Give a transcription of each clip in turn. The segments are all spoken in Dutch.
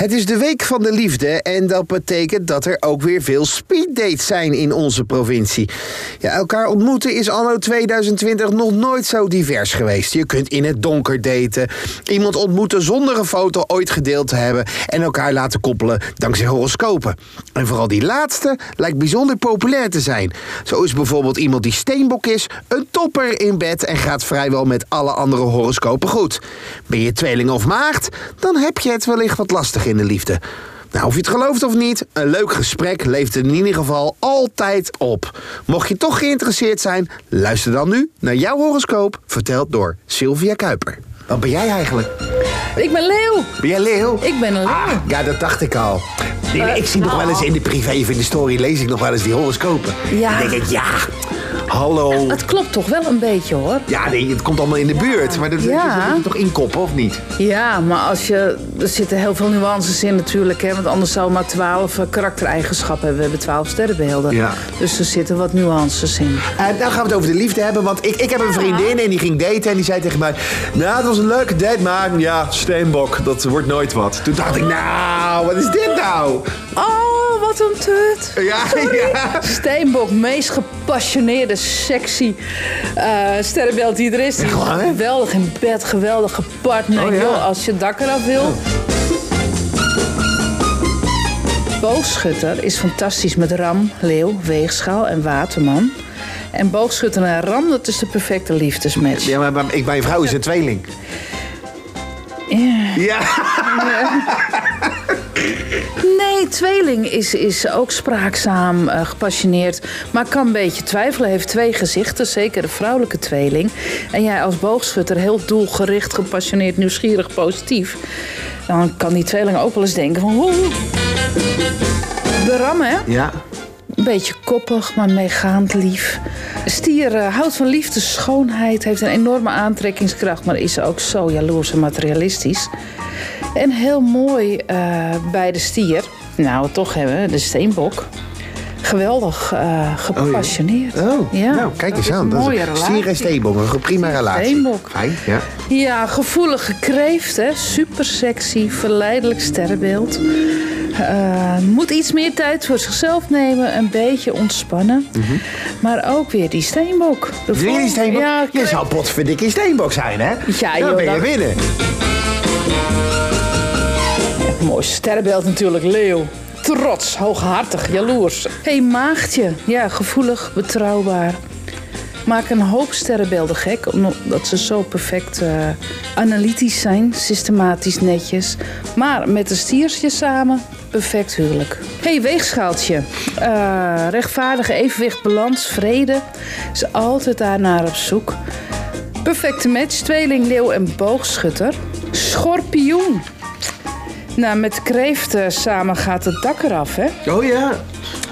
Het is de week van de liefde en dat betekent dat er ook weer veel speeddates zijn in onze provincie. Ja, elkaar ontmoeten is anno 2020 nog nooit zo divers geweest. Je kunt in het donker daten, iemand ontmoeten zonder een foto ooit gedeeld te hebben en elkaar laten koppelen dankzij horoscopen. En vooral die laatste lijkt bijzonder populair te zijn. Zo is bijvoorbeeld iemand die steenbok is, een topper in bed en gaat vrijwel met alle andere horoscopen goed. Ben je tweeling of maagd, dan heb je het wellicht wat lastig in de liefde. Nou, of je het gelooft of niet, een leuk gesprek leeft er in ieder geval altijd op. Mocht je toch geïnteresseerd zijn, luister dan nu naar jouw horoscoop, verteld door Sylvia Kuiper. Wat ben jij eigenlijk? Ik ben Leeuw. Ben jij Leeuw? Ik ben een leeuw. Ah, ja, dat dacht ik al. Nee, nee, ik zie nog wel eens in de privé in de story lees ik nog wel eens die horoscopen. Ja. Dan denk ik, ja, hallo. Het klopt toch wel een beetje hoor. Ja, nee, het komt allemaal in de buurt. Maar dat, Ja. dat moet je toch inkoppen, of niet? Ja, maar als je, er zitten heel veel nuances in natuurlijk. Hè, want anders zou maar twaalf eh, karaktereigenschappen hebben. We hebben twaalf sterrenbeelden. Ja. Dus er zitten wat nuances in. Uh, nou gaan we het over de liefde hebben, want ik, ik heb een vriendin en die ging daten en die zei tegen mij... Nou, het was een leuke date, maar ja, steenbok, dat wordt nooit wat. Toen dacht ik, nou, wat is dit nou? Oh, wat een tut. Ja, ja. Steenbok, meest gepassioneerde, sexy eh, sterrenbeeld die er is. Die geweldig in bed, geweldig gepartnerd. Oh, ja. Joh, als je dak eraf wil. Boogschutter is fantastisch met ram, leeuw, weegschaal en waterman. En boogschutter en ram, dat is de perfecte liefdesmatch. Ja, maar, maar ik, mijn vrouw is een tweeling. Ja. Ja. Tweeling is, is ook spraakzaam, eh, gepassioneerd. Maar kan een beetje twijfelen. Heeft twee gezichten, zeker de vrouwelijke tweeling. En jij als boogschutter heel doelgericht, gepassioneerd, nieuwsgierig, positief. Dan kan die tweeling ook wel eens denken van... Hoe? De ram, hè? Ja. Een beetje koppig, maar meegaand lief. Stier eh, houdt van liefde, schoonheid, heeft een enorme aantrekkingskracht, maar is ook zo jaloers en materialistisch. En heel mooi eh, bij de stier, nou toch hebben we de steenbok. Geweldig eh, gepassioneerd. Oh, ja. nou, kijk eens aan. Dat mooie is relatie. stier en steenbok, een prima relatie. Steenbok. Fijn, ja. Ja, gevoelige kreeft, hè? super sexy, verleidelijk sterrenbeeld. Eh, moet iets meer tijd voor zichzelf nemen, een beetje ontspannen. Maar ook weer die steenbok. De je die steenbok? Ja, je zou potverdikkie steenbok zijn, hè? Ja, Dan joh, ben je dat- binnen. Mooi sterrenbeeld natuurlijk, leeuw. Trots, hooghartig, jaloers. Hé, hey, maagdje. Ja, gevoelig, betrouwbaar. Maak een hoop sterrenbeelden gek, omdat ze zo perfect eh, analytisch zijn, systematisch netjes. Maar met de stiertje samen, perfect huwelijk. Hey, weegschaaltje. Eh, rechtvaardige evenwicht, balans, vrede. Is altijd daarnaar op zoek. Perfecte match, tweeling, leeuw en boogschutter. Schorpioen. Nou, met kreeften samen gaat het dak eraf, hè? Oh ja.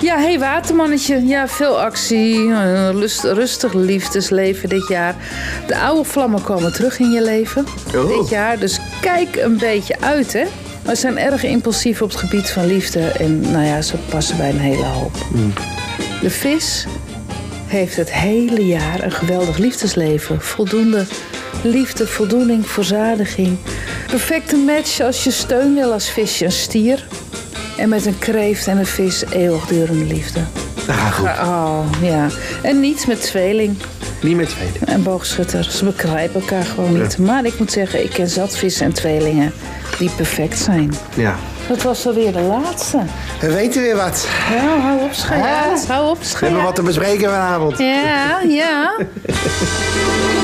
Ja, hey watermannetje. Ja, veel actie. lust- rustig liefdesleven dit jaar. De oude vlammen komen terug in je leven Oh. dit jaar. Dus kijk een beetje uit, hè. Maar ze zijn erg impulsief op het gebied van liefde. En nou ja, ze passen bij een hele hoop. De vis heeft het hele jaar een geweldig liefdesleven. Voldoende liefde, voldoening, verzadiging. Perfecte match als je steun wil als visje, een stier. En met een kreeft en een vis eeuwigdurende liefde. Nou, goed. Oh, ja. En niets met tweeling Niet met tweeling. en boogschutter. Ze begrijpen elkaar gewoon niet. Maar ik moet zeggen, ik ken zat vissen en tweelingen die perfect zijn. Ja. Dat was alweer de laatste. We weten weer wat. Ja, hou op, schijt. Hou op, We schijt. hebben wat te bespreken vanavond. Ja, ja.